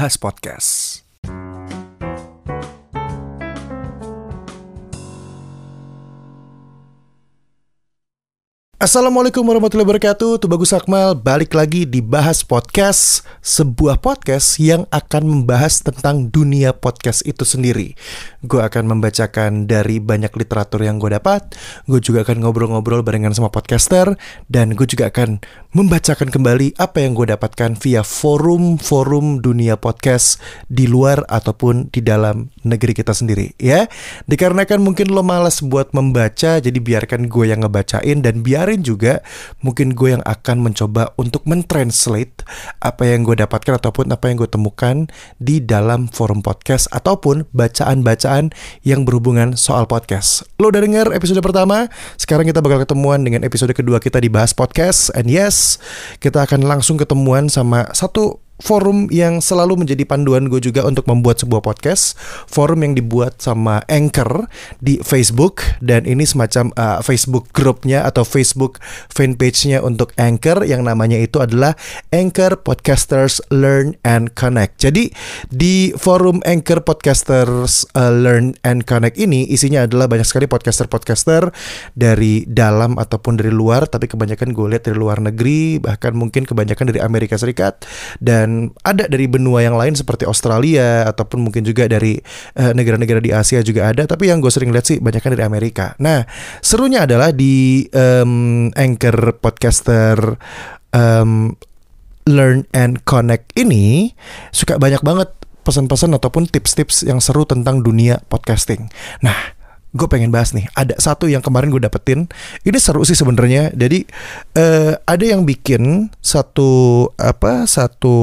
Bahas Podcast. Assalamualaikum warahmatullahi wabarakatuh. Tuh Bagus Akmal. Balik lagi di Bahas Podcast Sebuah podcast yang akan membahas tentang dunia podcast itu sendiri. Gue akan membacakan dari banyak literatur yang gue dapat. Gue juga akan ngobrol-ngobrol barengan sama podcaster. Dan gue juga akan membacakan kembali apa yang gue dapatkan via forum-forum dunia podcast Di luar ataupun di dalam negeri kita sendiri ya. Dikarenakan mungkin lo malas buat membaca Jadi biarkan gue yang ngebacain dan biar kemarin juga mungkin gue yang akan mencoba untuk mentranslate apa yang gue dapatkan ataupun apa yang gue temukan di dalam forum podcast ataupun bacaan-bacaan yang berhubungan soal podcast. Lo udah denger episode pertama? Sekarang kita bakal ketemuan dengan episode kedua kita di Bahas Podcast. And yes, kita akan langsung ketemuan sama satu forum yang selalu menjadi panduan gue juga untuk membuat sebuah podcast. Forum yang dibuat sama Anchor di Facebook dan ini semacam uh, Facebook grupnya atau Facebook fanpage-nya untuk Anchor yang namanya itu adalah Anchor Podcasters Learn and Connect. Jadi di forum Anchor Podcasters uh, Learn and Connect ini isinya adalah banyak sekali podcaster-podcaster dari dalam ataupun dari luar, tapi kebanyakan gue lihat dari luar negeri, bahkan mungkin kebanyakan dari Amerika Serikat dan dan ada dari benua yang lain seperti Australia ataupun mungkin juga dari eh, negara-negara uh, di Asia juga ada tapi yang gue sering lihat sih banyak dari Amerika. Nah serunya adalah di um, anchor podcaster um, learn and connect ini suka banyak banget pesan-pesan ataupun tips-tips yang seru tentang dunia podcasting. Nah gue pengen bahas nih. Ada satu yang kemarin gue dapetin. Ini seru sih sebenarnya. Jadi uh, ada yang bikin satu apa satu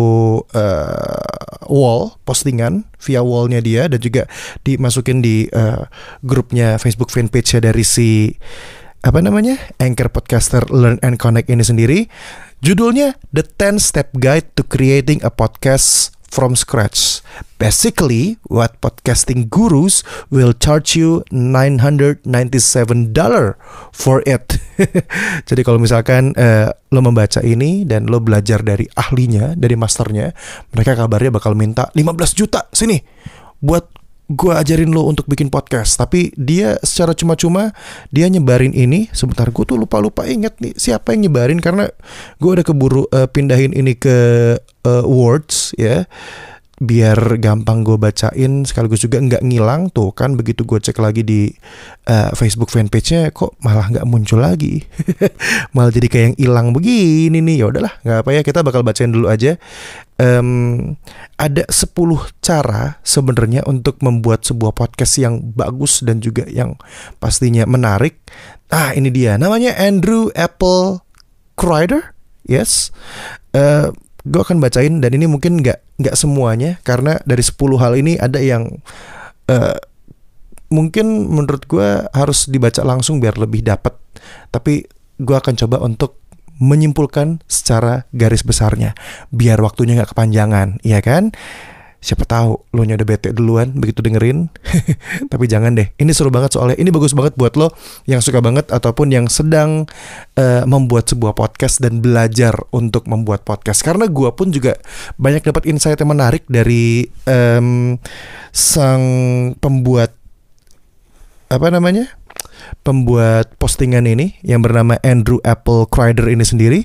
uh, wall postingan via wallnya dia dan juga dimasukin di uh, grupnya Facebook fanpage dari si apa namanya Anchor Podcaster Learn and Connect ini sendiri. Judulnya The 10 Step Guide to Creating a Podcast from scratch. Basically, what podcasting gurus will charge you $997 for it. Jadi kalau misalkan uh, lo membaca ini dan lo belajar dari ahlinya, dari masternya, mereka kabarnya bakal minta 15 juta sini buat gue ajarin lo untuk bikin podcast. Tapi dia secara cuma-cuma dia nyebarin ini sebentar gue tuh lupa-lupa inget nih siapa yang nyebarin karena gue udah keburu uh, pindahin ini ke uh, words ya biar gampang gue bacain sekaligus juga nggak ngilang tuh kan begitu gue cek lagi di uh, Facebook fanpage-nya kok malah nggak muncul lagi? Malah jadi kayak yang hilang begini nih. Ya udahlah nggak apa ya kita bakal bacain dulu aja. Um, ada 10 cara sebenarnya untuk membuat sebuah podcast yang bagus dan juga yang pastinya menarik. Ah ini dia. Namanya Andrew Apple Crider yes. Uh, gue akan bacain dan ini mungkin nggak nggak semuanya karena dari 10 hal ini ada yang uh, mungkin menurut gue harus dibaca langsung biar lebih dapat tapi gue akan coba untuk menyimpulkan secara garis besarnya biar waktunya nggak kepanjangan ya kan siapa tahu lo nya udah bete duluan begitu dengerin. Tapi jangan deh ini seru banget soalnya ini bagus banget buat lo yang suka banget ataupun yang sedang uh, membuat sebuah podcast dan belajar untuk membuat podcast. Karena gue pun juga banyak dapat insight yang menarik dari um, sang pembuat apa namanya pembuat postingan ini yang bernama Andrew Apple Crider ini sendiri.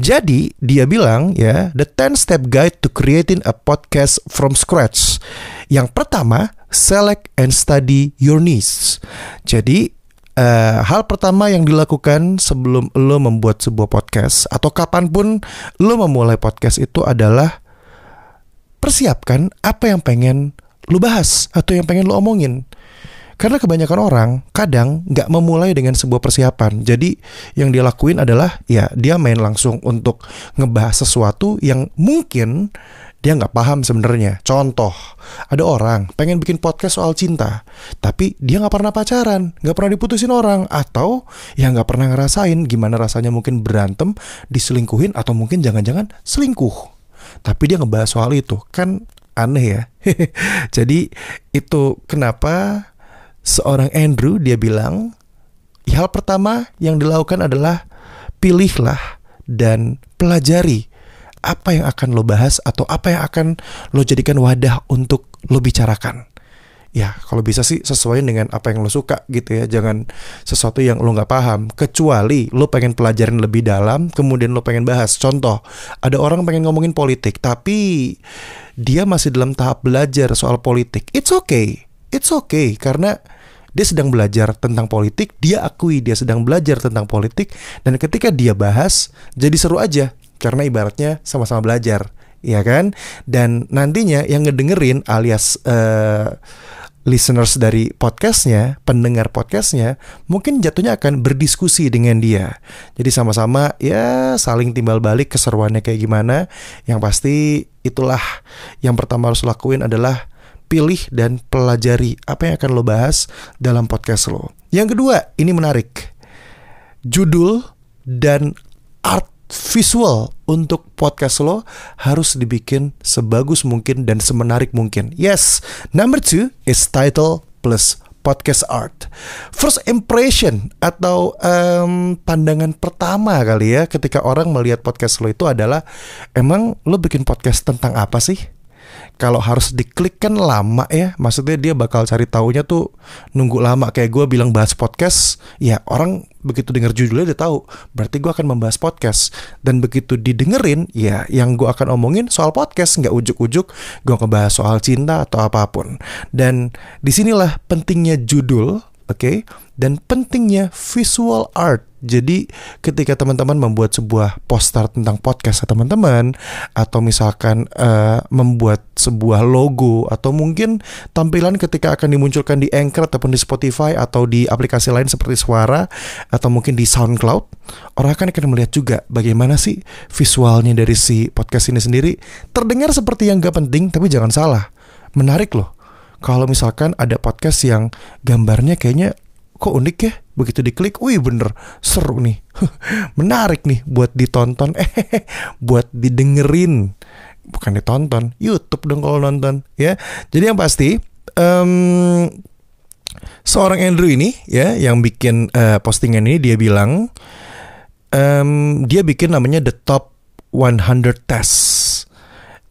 Jadi dia bilang ya, the 10 step guide to creating a podcast from scratch. Yang pertama, select and study your needs. Jadi uh, hal pertama yang dilakukan sebelum lo membuat sebuah podcast atau kapan pun lo memulai podcast itu adalah persiapkan apa yang pengen lo bahas atau yang pengen lo omongin. Karena kebanyakan orang kadang nggak memulai dengan sebuah persiapan. Jadi yang dia lakuin adalah ya dia main langsung untuk ngebahas sesuatu yang mungkin dia nggak paham sebenarnya. Contoh, ada orang pengen bikin podcast soal cinta, tapi dia nggak pernah pacaran, nggak pernah diputusin orang, atau ya nggak pernah ngerasain gimana rasanya mungkin berantem, diselingkuhin, atau mungkin jangan-jangan selingkuh. Tapi dia ngebahas soal itu, kan aneh ya. Jadi itu kenapa seorang Andrew dia bilang hal pertama yang dilakukan adalah pilihlah dan pelajari apa yang akan lo bahas atau apa yang akan lo jadikan wadah untuk lo bicarakan. Ya kalau bisa sih sesuai dengan apa yang lo suka gitu ya. Jangan sesuatu yang lo nggak paham. Kecuali lo pengen pelajarin lebih dalam kemudian lo pengen bahas. Contoh ada orang pengen ngomongin politik tapi dia masih dalam tahap belajar soal politik. It's okay it's okay karena dia sedang belajar tentang politik, dia akui dia sedang belajar tentang politik, dan ketika dia bahas, jadi seru aja karena ibaratnya sama-sama belajar, ya kan? Dan nantinya yang ngedengerin alias uh, listeners dari podcastnya, pendengar podcastnya, mungkin jatuhnya akan berdiskusi dengan dia. Jadi sama-sama ya saling timbal balik keseruannya kayak gimana. Yang pasti itulah yang pertama harus lakuin adalah pilih dan pelajari apa yang akan lo bahas dalam podcast lo. Yang kedua, ini menarik. Judul dan art visual untuk podcast lo harus dibikin sebagus mungkin dan semenarik mungkin. Yes, number two is title plus podcast art. First impression atau um, pandangan pertama kali ya ketika orang melihat podcast lo itu adalah emang lo bikin podcast tentang apa sih? Kalau harus diklik kan lama ya maksudnya dia bakal cari taunya tuh nunggu lama. Kayak gue bilang bahas podcast ya orang begitu dengar judulnya dia tahu berarti gue akan membahas podcast. Dan begitu didengerin ya yang gue akan omongin soal podcast nggak ujuk-ujuk gue ngebahas soal cinta atau apa pun. Dan di sinilah pentingnya judul oke? Okay? dan pentingnya visual art jadi ketika teman-teman membuat sebuah poster tentang podcast teman-teman atau misalkan uh, membuat sebuah logo atau mungkin tampilan ketika akan dimunculkan di Anchor ataupun di Spotify atau di aplikasi lain seperti Suara atau mungkin di SoundCloud, orang akan akan melihat juga bagaimana sih visualnya dari si podcast ini sendiri terdengar seperti yang gak penting tapi jangan salah, menarik loh. Kalau misalkan ada podcast yang gambarnya kayaknya kok unik ya? Begitu diklik wih bener seru nih. Menarik nih buat ditonton. Eh buat didengerin. Bukan ditonton YouTube dong kalau nonton ya. Jadi yang pasti um, seorang Andrew ini ya yang bikin uh, postingan ini dia bilang um, dia bikin namanya the top 100 test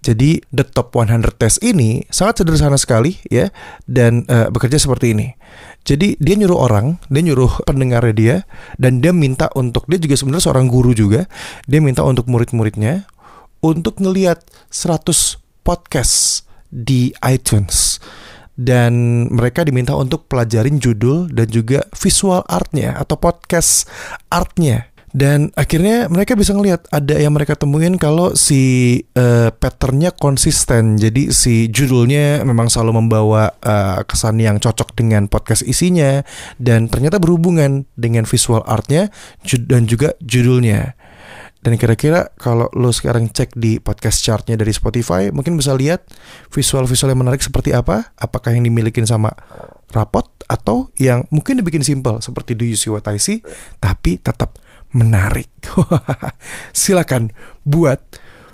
jadi the top 100 test ini sangat sederhana sekali ya dan uh, bekerja seperti ini. Jadi dia nyuruh orang, dia nyuruh pendengarnya dia dan dia minta untuk dia juga sebenarnya seorang guru juga. Dia minta untuk murid-muridnya untuk ngelihat 100 podcast di iTunes dan mereka diminta untuk pelajarin judul dan juga visual artnya atau podcast artnya dan akhirnya mereka bisa ngelihat ada yang mereka temuin kalau si uh, patternnya konsisten jadi si judulnya memang selalu membawa uh, kesan yang cocok dengan podcast isinya dan ternyata berhubungan dengan visual artnya dan juga judulnya dan kira-kira kalau lo sekarang cek di podcast chartnya dari Spotify, mungkin bisa lihat visual-visual yang menarik seperti apa. Apakah yang dimiliki sama rapot atau yang mungkin dibikin simple seperti Do You See What I See, tapi tetap menarik. Silakan buat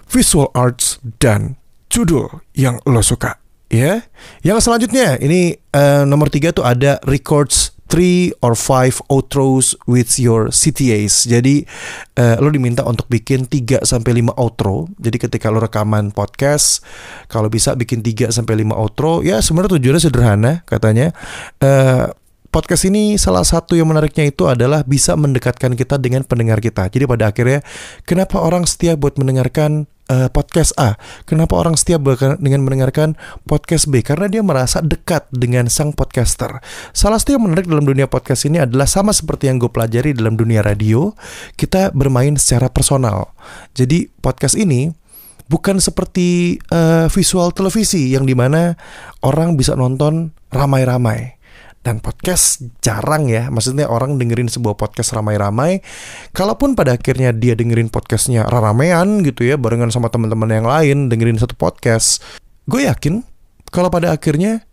visual arts dan judul yang lo suka ya. Yang selanjutnya ini uh, nomor tiga tuh ada records three or five outros with your CTAs. Jadi uh, lo diminta untuk bikin 3 sampai 5 outro. Jadi ketika lo rekaman podcast, kalau bisa bikin 3 sampai 5 outro, ya sebenarnya tujuannya sederhana katanya. Uh, podcast ini salah satu yang menariknya itu adalah bisa mendekatkan kita dengan pendengar kita. Jadi pada akhirnya kenapa orang setia buat mendengarkan uh, podcast A? Kenapa orang setia dengan mendengarkan podcast B? Karena dia merasa dekat dengan sang podcaster. Salah satu yang menarik dalam dunia podcast ini adalah sama seperti yang gue pelajari dalam dunia radio, kita bermain secara personal. Jadi podcast ini bukan seperti uh, visual televisi yang di mana orang bisa nonton ramai-ramai dan podcast jarang ya. Maksudnya orang dengerin sebuah podcast ramai-ramai. Kalaupun pada akhirnya dia dengerin podcastnya ramean gitu ya barengan sama teman-teman yang lain dengerin satu podcast gue yakin kalau pada akhirnya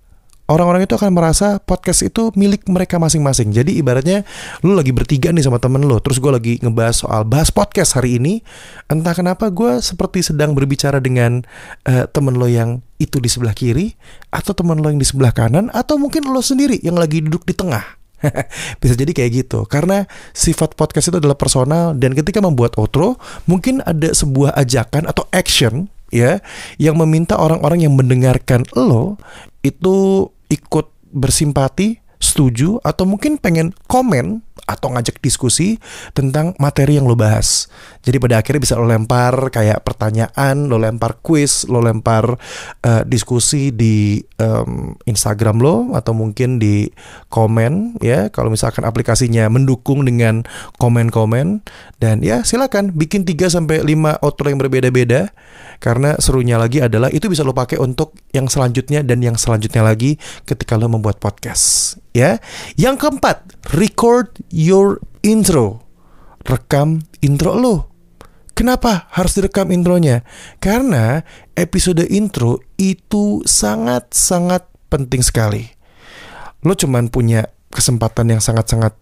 orang-orang itu akan merasa podcast itu milik mereka masing-masing. Jadi ibaratnya lu lagi bertiga nih sama temen lu, terus gue lagi ngebahas soal bahas podcast hari ini. Entah kenapa gue seperti sedang berbicara dengan uh, temen lo yang itu di sebelah kiri, atau temen lo yang di sebelah kanan, atau mungkin lo sendiri yang lagi duduk di tengah. Bisa jadi kayak gitu. Karena sifat podcast itu adalah personal dan ketika membuat outro, mungkin ada sebuah ajakan atau action ya yang meminta orang-orang yang mendengarkan lo itu ikut bersimpati setuju atau mungkin pengen komen atau ngajak diskusi tentang materi yang lo bahas. Jadi pada akhirnya bisa lo lempar kayak pertanyaan, lo lempar quiz, lo lempar uh, diskusi di um, Instagram lo atau mungkin di komen ya. Kalau misalkan aplikasinya mendukung dengan komen-komen dan ya silakan bikin 3 sampai 5 outro yang berbeda-beda karena serunya lagi adalah itu bisa lo pakai untuk yang selanjutnya dan yang selanjutnya lagi ketika lo membuat podcast ya. Yang keempat, record your intro. Rekam intro lo. Kenapa harus direkam intronya? Karena episode intro itu sangat-sangat penting sekali. Lo cuman punya kesempatan yang sangat-sangat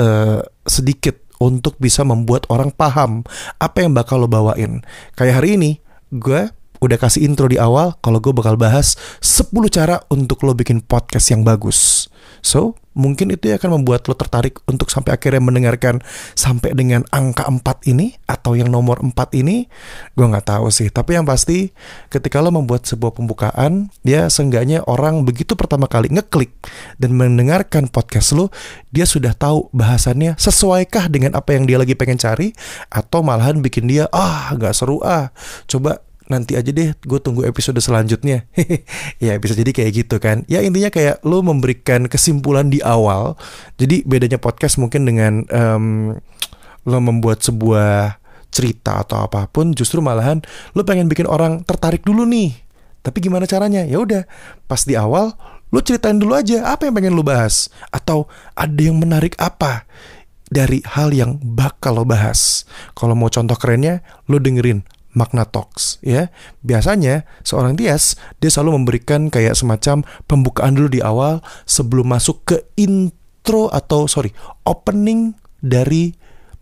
uh, sedikit untuk bisa membuat orang paham apa yang bakal lo bawain. Kayak hari ini, gue udah kasih intro di awal kalau gue bakal bahas 10 cara untuk lo bikin podcast yang bagus. So, mungkin itu akan membuat lo tertarik untuk sampai akhirnya mendengarkan sampai dengan angka 4 ini atau yang nomor 4 ini. Gue nggak tahu sih, tapi yang pasti ketika lo membuat sebuah pembukaan, ya seenggaknya orang begitu pertama kali ngeklik dan mendengarkan podcast lo, dia sudah tahu bahasannya sesuaikah dengan apa yang dia lagi pengen cari atau malahan bikin dia ah nggak seru ah. Coba nanti aja deh gue tunggu episode selanjutnya. Ya bisa jadi kayak gitu kan. Ya intinya kayak lo memberikan kesimpulan di awal. Jadi bedanya podcast mungkin dengan um, lo membuat sebuah cerita atau apa pun justru malahan lo pengen bikin orang tertarik dulu nih. Tapi gimana caranya? Ya udah pas di awal lo ceritain dulu aja apa yang pengen lo bahas? Atau ada yang menarik apa dari hal yang bakal lo bahas? Kalau mau contoh kerennya lo dengerin makna talks ya. Biasanya seorang Tias dia selalu memberikan kayak semacam pembukaan dulu di awal sebelum masuk ke intro atau sorry opening dari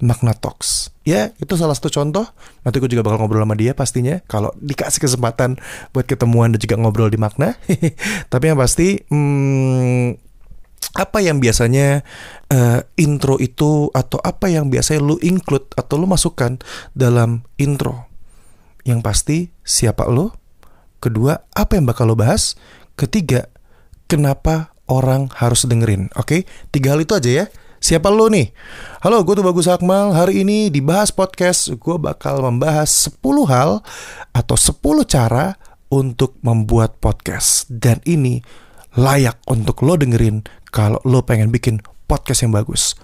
makna talks. Ya, itu salah satu contoh. Nanti gue juga bakal ngobrol sama dia pastinya kalau dikasih kesempatan buat ketemuan dan juga ngobrol di makna. Tapi yang pasti hmm, apa yang biasanya uh, intro itu atau apa yang biasanya lu include atau lu masukkan dalam intro yang pasti siapa lo? Kedua, apa yang bakal lo bahas? Ketiga, kenapa orang harus dengerin? Oke, tiga hal itu aja ya. Siapa lo nih? Halo, gue tuh Bagus Akmal. Hari ini dibahas podcast, gue bakal membahas 10 hal atau 10 cara untuk membuat podcast. Dan ini layak untuk lo dengerin kalau lo pengen bikin podcast yang bagus.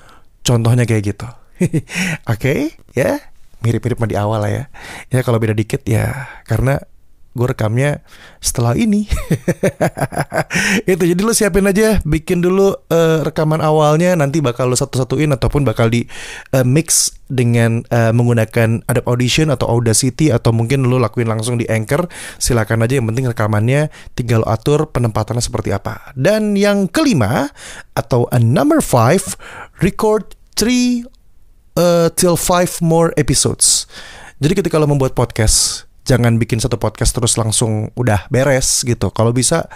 Contohnya kayak gitu. Oke, ya mirip-mirip di awal lah ya. Ya kalau beda dikit ya karena gue rekamnya setelah ini. itu jadi lu siapin aja, bikin dulu uh, rekaman awalnya, nanti bakal lu satu-satuin ataupun bakal di uh, mix dengan uh, menggunakan Adobe Audition atau Audacity atau mungkin lu lakuin langsung di Anchor. Silakan aja yang penting rekamannya tinggal atur penempatannya seperti apa. Dan yang kelima atau a number five, record three uh, till five more episodes. Jadi ketika lo membuat podcast, jangan bikin satu podcast terus langsung udah beres gitu. Kalau bisa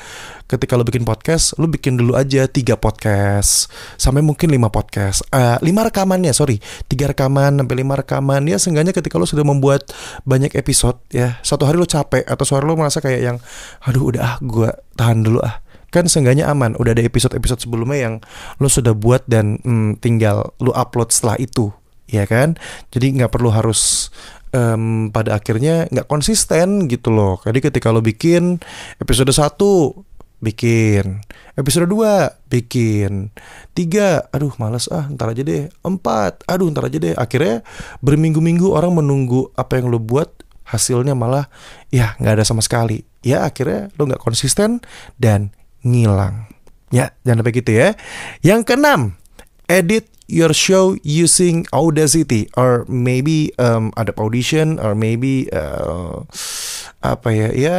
ketika lo bikin podcast, lo bikin dulu aja tiga podcast sampai mungkin lima podcast, uh, lima rekamannya sorry, tiga rekaman sampai lima rekaman ya. Seenggaknya ketika lo sudah membuat banyak episode ya, satu hari lo capek atau suara lo merasa kayak yang, aduh udah ah gue tahan dulu ah kan seenggaknya aman udah ada episode-episode sebelumnya yang lo sudah buat dan hmm, tinggal lo upload setelah itu ya kan? Jadi nggak perlu harus um, pada akhirnya nggak konsisten gitu loh. Jadi ketika lo bikin episode 1 bikin. Episode 2 bikin. Tiga aduh males ah ntar aja deh. Empat aduh ntar aja deh. Akhirnya berminggu-minggu orang menunggu apa yang lo buat hasilnya malah ya nggak ada sama sekali. Ya akhirnya lo nggak konsisten dan ngilang. Ya jangan sampai gitu ya. Yang keenam edit your show using Audacity or maybe um, Adobe Audition or maybe uh, apa ya ya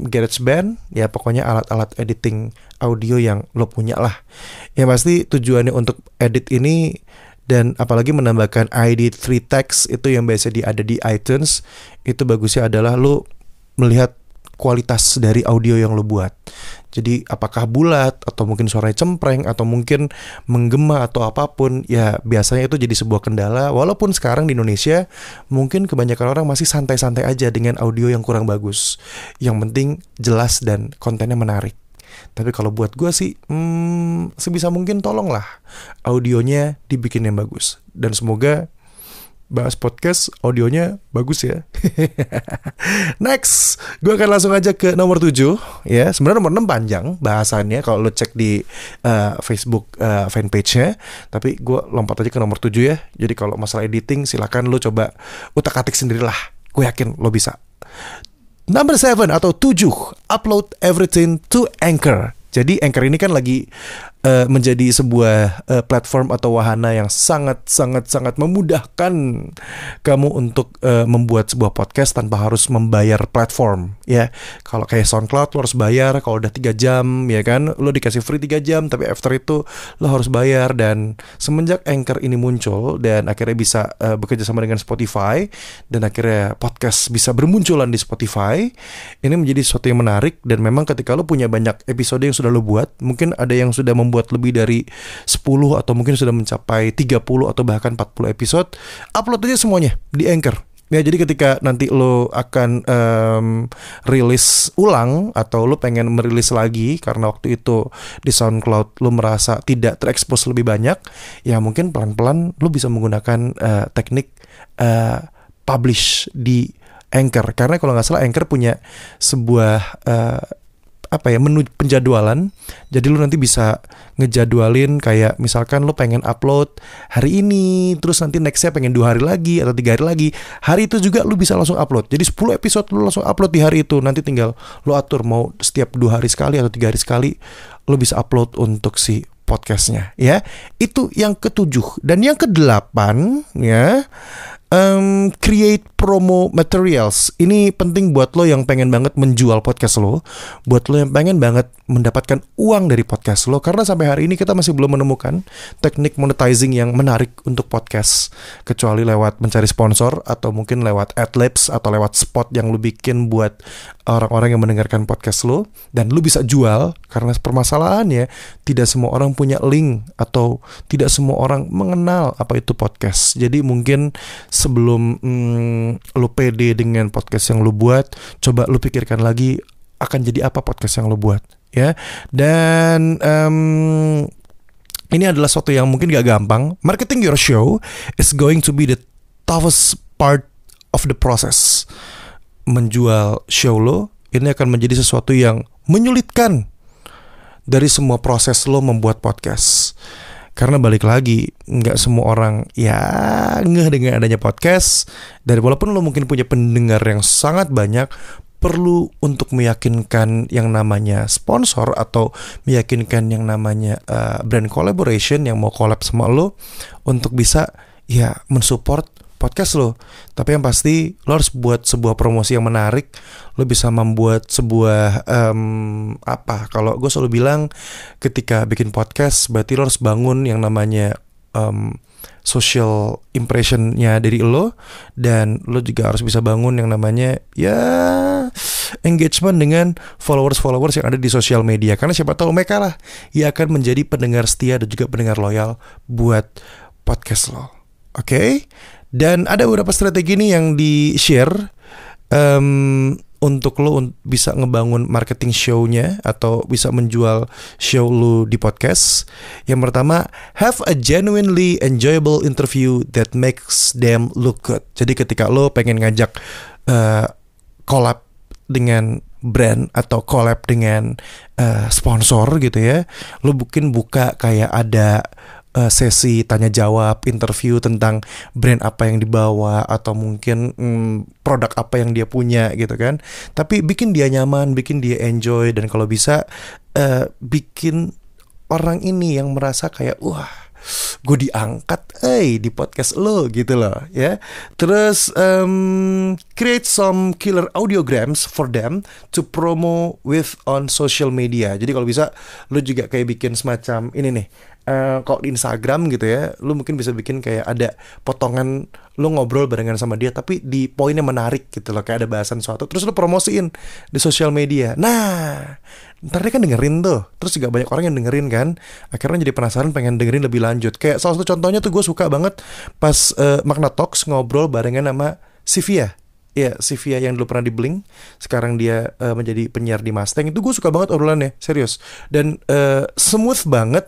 GarageBand. Ya pokoknya alat-alat editing audio yang lo punya lah. Ya pasti tujuannya untuk edit ini dan apalagi menambahkan ID 3 text itu yang biasa di ada di iTunes itu bagusnya adalah lo melihat kualitas dari audio yang lo buat. Jadi apakah bulat atau mungkin suaranya cempreng atau mungkin menggema atau apa pun ya biasanya itu jadi sebuah kendala walaupun sekarang di Indonesia mungkin kebanyakan orang masih santai-santai aja dengan audio yang kurang bagus. Yang penting jelas dan kontennya menarik. Tapi kalau buat gue sih, hmm, sebisa mungkin tolonglah audionya dibikin yang bagus. Dan semoga bahas podcast audionya bagus ya. Next, gue akan langsung aja ke nomor 7 ya. Sebenarnya nomor 6 panjang bahasannya kalau lo cek di uh, Facebook uh, fanpage-nya, tapi gue lompat aja ke nomor 7 ya. Jadi kalau masalah editing silakan lo coba utak-atik sendirilah. Gue yakin lo bisa. Number 7 atau 7, upload everything to Anchor. Jadi Anchor ini kan lagi uh, menjadi sebuah uh, platform atau wahana yang sangat sangat sangat memudahkan kamu untuk uh, membuat sebuah podcast tanpa harus membayar platform ya. Kalau kayak SoundCloud lo harus bayar kalau udah tiga jam ya kan? Lo dikasih free tiga jam tapi after itu lo harus bayar. Dan semenjak Anchor ini muncul dan akhirnya bisa uh, bekerja sama dengan Spotify dan akhirnya podcast bisa bermunculan di Spotify ini menjadi sesuatu yang menarik. Dan memang ketika lo punya banyak episode yang sudah lo buat mungkin ada yang sudah membuat membuat lebih dari 10 atau mungkin sudah mencapai 30 atau bahkan 40 episode, upload aja semuanya di Anchor. Ya jadi ketika nanti lo akan um, rilis ulang atau lo pengen merilis lagi karena waktu itu di SoundCloud lo merasa tidak terekspos lebih banyak, ya mungkin pelan-pelan lo bisa menggunakan uh, teknik uh, publish di Anchor karena kalau nggak salah Anchor punya sebuah uh, apa ya menu penjadwalan. Jadi lu nanti bisa ngejadwalin kayak misalkan lu pengen upload hari ini, terus nanti nextnya pengen dua hari lagi atau tiga hari lagi. Hari itu juga lu bisa langsung upload. Jadi 10 episode lu langsung upload di hari itu. Nanti tinggal lu atur mau setiap dua hari sekali atau tiga hari sekali lu bisa upload untuk si podcastnya ya. Itu yang ketujuh dan yang kedelapan ya um, create promo materials. Ini penting buat lo yang pengen banget menjual podcast lo, buat lo yang pengen banget mendapatkan uang dari podcast lo. Karena sampai hari ini kita masih belum menemukan teknik monetizing yang menarik untuk podcast, kecuali lewat mencari sponsor atau mungkin lewat adlibs atau lewat spot yang lo bikin buat orang-orang yang mendengarkan podcast lo dan lo bisa jual karena permasalahannya tidak semua orang punya link atau tidak semua orang mengenal apa itu podcast. Jadi mungkin sebelum hmm, lu pede dengan podcast yang lu buat, coba lu pikirkan lagi akan jadi apa podcast yang lu buat, ya. Dan um, ini adalah sesuatu yang mungkin gak gampang. Marketing your show is going to be the toughest part of the process. Menjual show lo ini akan menjadi sesuatu yang menyulitkan dari semua proses lo membuat podcast. Karena balik lagi, nggak semua orang ya ngeh dengan adanya podcast. Dan walaupun lo mungkin punya pendengar yang sangat banyak, perlu untuk meyakinkan yang namanya sponsor atau meyakinkan yang namanya uh, brand collaboration yang mau collab sama lo untuk bisa ya mensupport podcast lo. Tapi yang pasti lo harus buat sebuah promosi yang menarik. Lo bisa membuat sebuah um, apa? Kalau gue selalu bilang ketika bikin podcast berarti lo harus bangun yang namanya um, social impressionnya dari lo dan lo juga harus bisa bangun yang namanya ya engagement dengan followers-followers yang ada di sosial media karena siapa tahu mereka lah yang akan menjadi pendengar setia dan juga pendengar loyal buat podcast lo. Oke, okay? Dan ada beberapa strategi nih yang di-share um, untuk lo bisa ngebangun marketing show-nya atau bisa menjual show lo di podcast. Yang pertama, have a genuinely enjoyable interview that makes them look good. Jadi ketika lo pengen ngajak uh, collab dengan brand atau collab dengan uh, sponsor gitu ya, lo mungkin buka kayak ada uh, sesi tanya jawab, interview tentang brand apa yang dibawa atau mungkin hmm, produk apa yang dia punya gitu kan. Tapi bikin dia nyaman, bikin dia enjoy dan kalau bisa uh, bikin orang ini yang merasa kayak wah gue diangkat eh di podcast lo gitu loh ya terus um, create some killer audiograms for them to promo with on social media jadi kalau bisa lo juga kayak bikin semacam ini nih uh, kalau di Instagram gitu ya, lu mungkin bisa bikin kayak ada potongan lu ngobrol barengan sama dia tapi di poinnya menarik gitu loh, kayak ada bahasan suatu terus lu promosiin di sosial media. Nah, ntar dia kan dengerin tuh, terus juga banyak orang yang dengerin kan, akhirnya jadi penasaran pengen dengerin lebih lanjut. Kayak salah satu contohnya tuh gue suka banget pas uh, Magna Talks ngobrol barengan sama Sivia. Ya, Sivia yang dulu pernah di Blink, sekarang dia uh, menjadi penyiar di Mustang. Itu gue suka banget obrolannya, serius. Dan uh, smooth banget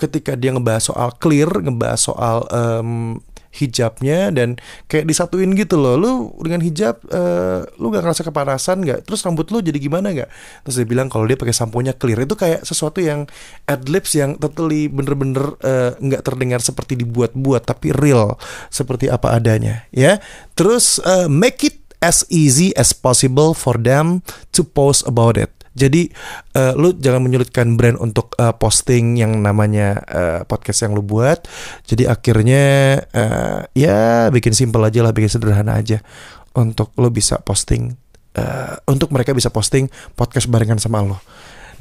ketika dia ngebahas soal clear, ngebahas soal um, hijabnya dan kayak disatuin gitu loh. Lu dengan hijab uh, lu gak ngerasa kepanasan nggak? Terus rambut lu jadi gimana nggak? Terus dia bilang kalau dia pakai samponya clear. Itu kayak sesuatu yang adlibs yang totally bener-bener eh, nggak -bener, terdengar seperti dibuat-buat tapi real. Seperti apa adanya ya. Terus uh, make it as easy as possible for them to post about it jadi uh, lu jangan menyulitkan brand untuk uh, posting yang namanya uh, podcast yang lu buat. Jadi akhirnya uh, ya bikin simple aja lah, bikin sederhana aja untuk lu bisa posting uh, untuk mereka bisa posting podcast barengan sama lo.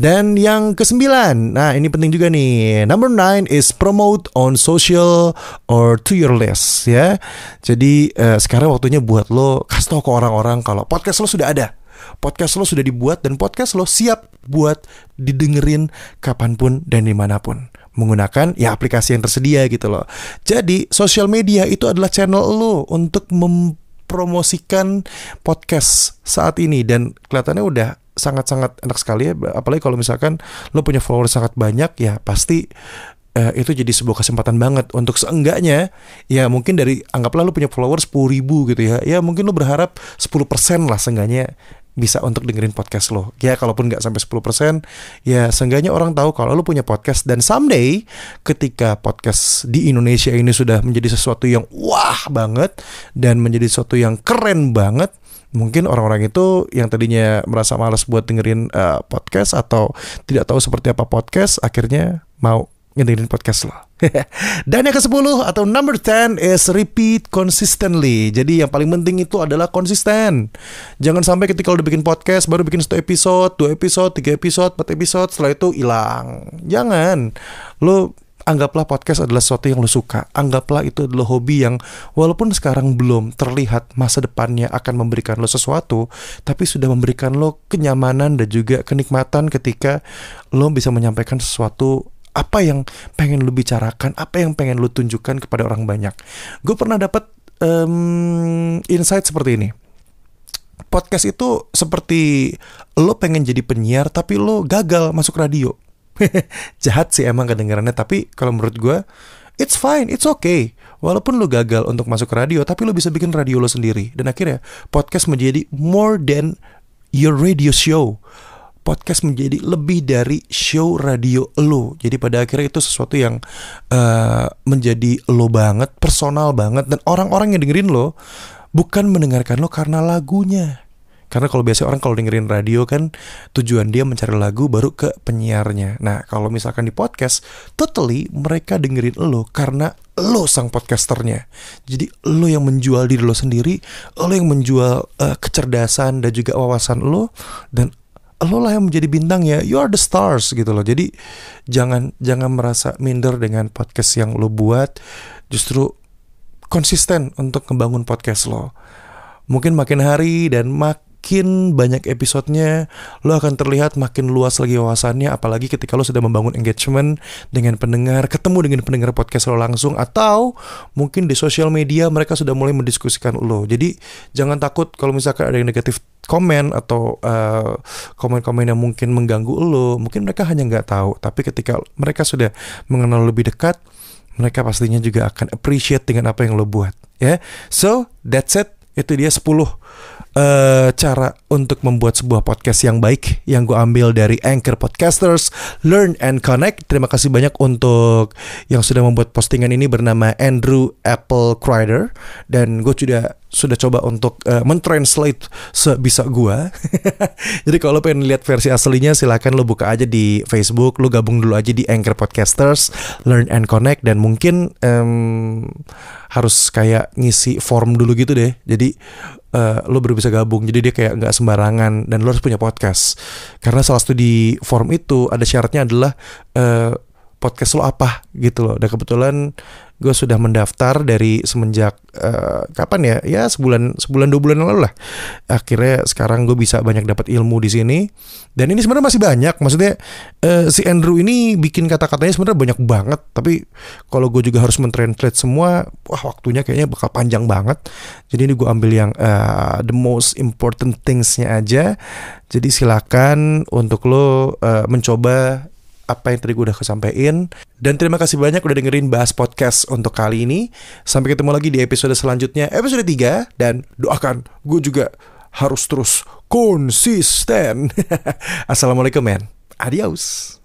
Dan yang kesembilan, nah ini penting juga nih. Number nine is promote on social or to your list ya. Jadi uh, sekarang waktunya buat lo kasih tau ke orang-orang kalau podcast lo sudah ada podcast lo sudah dibuat dan podcast lo siap buat didengerin kapan pun dan di mana pun. Menggunakan ya aplikasi yang tersedia gitu loh. Jadi sosial media itu adalah channel lo untuk mempromosikan podcast saat ini. Dan kelihatannya udah sangat-sangat enak sekali ya. Apalagi kalau misalkan lo punya follower sangat banyak ya pasti uh, itu jadi sebuah kesempatan banget. Untuk seenggaknya ya mungkin dari anggaplah lo punya follower 10 ribu gitu ya. Ya mungkin lo berharap 10% lah seenggaknya bisa untuk dengerin podcast lo. Ya kalaupun nggak sampai 10%, ya seenggaknya orang tahu kalau lo punya podcast dan someday ketika podcast di Indonesia ini sudah menjadi sesuatu yang wah banget dan menjadi sesuatu yang keren banget, mungkin orang-orang itu yang tadinya merasa malas buat dengerin uh, podcast atau tidak tahu seperti apa podcast akhirnya mau ngedengerin podcast lo. Dan yang ke-10 atau number 10 is repeat consistently. Jadi yang paling penting itu adalah konsisten. Jangan sampai ketika udah bikin podcast baru bikin satu episode, dua episode, tiga episode, empat episode, setelah itu hilang. Jangan. Lo anggaplah podcast adalah sesuatu yang lo suka. Anggaplah itu adalah hobi yang walaupun sekarang belum terlihat masa depannya akan memberikan lo sesuatu, tapi sudah memberikan lo kenyamanan dan juga kenikmatan ketika lo bisa menyampaikan sesuatu apa yang pengen lu bicarakan, apa yang pengen lu tunjukkan kepada orang banyak. Gue pernah dapat um, insight seperti ini. Podcast itu seperti lo pengen jadi penyiar tapi lo gagal masuk radio. Jahat sih emang kedengarannya tapi kalau menurut gue it's fine, it's okay. Walaupun lo gagal untuk masuk radio tapi lo bisa bikin radio lo sendiri dan akhirnya podcast menjadi more than your radio show podcast menjadi lebih dari show radio lo. Jadi pada akhirnya itu sesuatu yang uh, menjadi lo banget, personal banget dan orang-orang yang dengerin lo bukan mendengarkan lo karena lagunya. Karena kalau biasa orang kalau dengerin radio kan tujuan dia mencari lagu baru ke penyiarnya. Nah kalau misalkan di podcast, totally mereka dengerin lo karena lo sang podcasternya. Jadi lo yang menjual diri lo sendiri, lo yang menjual uh, kecerdasan dan juga wawasan lo, dan lo lah yang menjadi bintang ya. You are the stars gitu loh. Jadi jangan jangan merasa minder dengan podcast yang lo buat. Justru konsisten untuk membangun podcast lo. Mungkin makin hari dan mak makin banyak episodenya lo akan terlihat makin luas lagi wawasannya apalagi ketika lo sudah membangun engagement dengan pendengar ketemu dengan pendengar podcast lo langsung atau mungkin di sosial media mereka sudah mulai mendiskusikan lo. Jadi jangan takut kalau misalkan ada yang negatif komen atau uh, komen-komen yang mungkin mengganggu lo mungkin mereka hanya nggak tahu. Tapi ketika mereka sudah mengenal lebih dekat mereka pastinya juga akan appreciate dengan apa yang lo buat ya. Yeah? so that's it. Itu dia 10 uh, cara untuk membuat sebuah podcast yang baik yang gue ambil dari Anchor Podcasters Learn and Connect. Terima kasih banyak untuk yang sudah membuat postingan ini bernama Andrew Apple Crider dan gue sudah sudah coba untuk uh, mentranslate sebisa gua. Jadi kalau pengen lihat versi aslinya silakan lo buka aja di Facebook, lo gabung dulu aja di Anchor Podcasters, Learn and Connect dan mungkin um, harus kayak ngisi form dulu gitu deh. Jadi uh, lo baru bisa gabung. Jadi dia kayak nggak sembarangan dan lo harus punya podcast. Karena salah satu di form itu ada syaratnya adalah uh, podcast lo apa gitu loh. Dan kebetulan gue sudah mendaftar dari semenjak uh, kapan ya? Ya sebulan sebulan dua bulan lalu lah. Akhirnya sekarang gue bisa banyak dapat ilmu di sini. Dan ini sebenarnya masih banyak. Maksudnya uh, si Andrew ini bikin kata-katanya sebenarnya banyak banget. Tapi kalau gue juga harus mentranslate semua, wah waktunya kayaknya bakal panjang banget. Jadi ini gue ambil yang uh, the most important thingsnya aja. Jadi silakan untuk lo uh, mencoba apa yang tadi gue udah kesampaikan. Dan terima kasih banyak udah dengerin bahas podcast untuk kali ini. Sampai ketemu lagi di episode selanjutnya, episode 3. Dan doakan gue juga harus terus konsisten. Assalamualaikum men. Adios.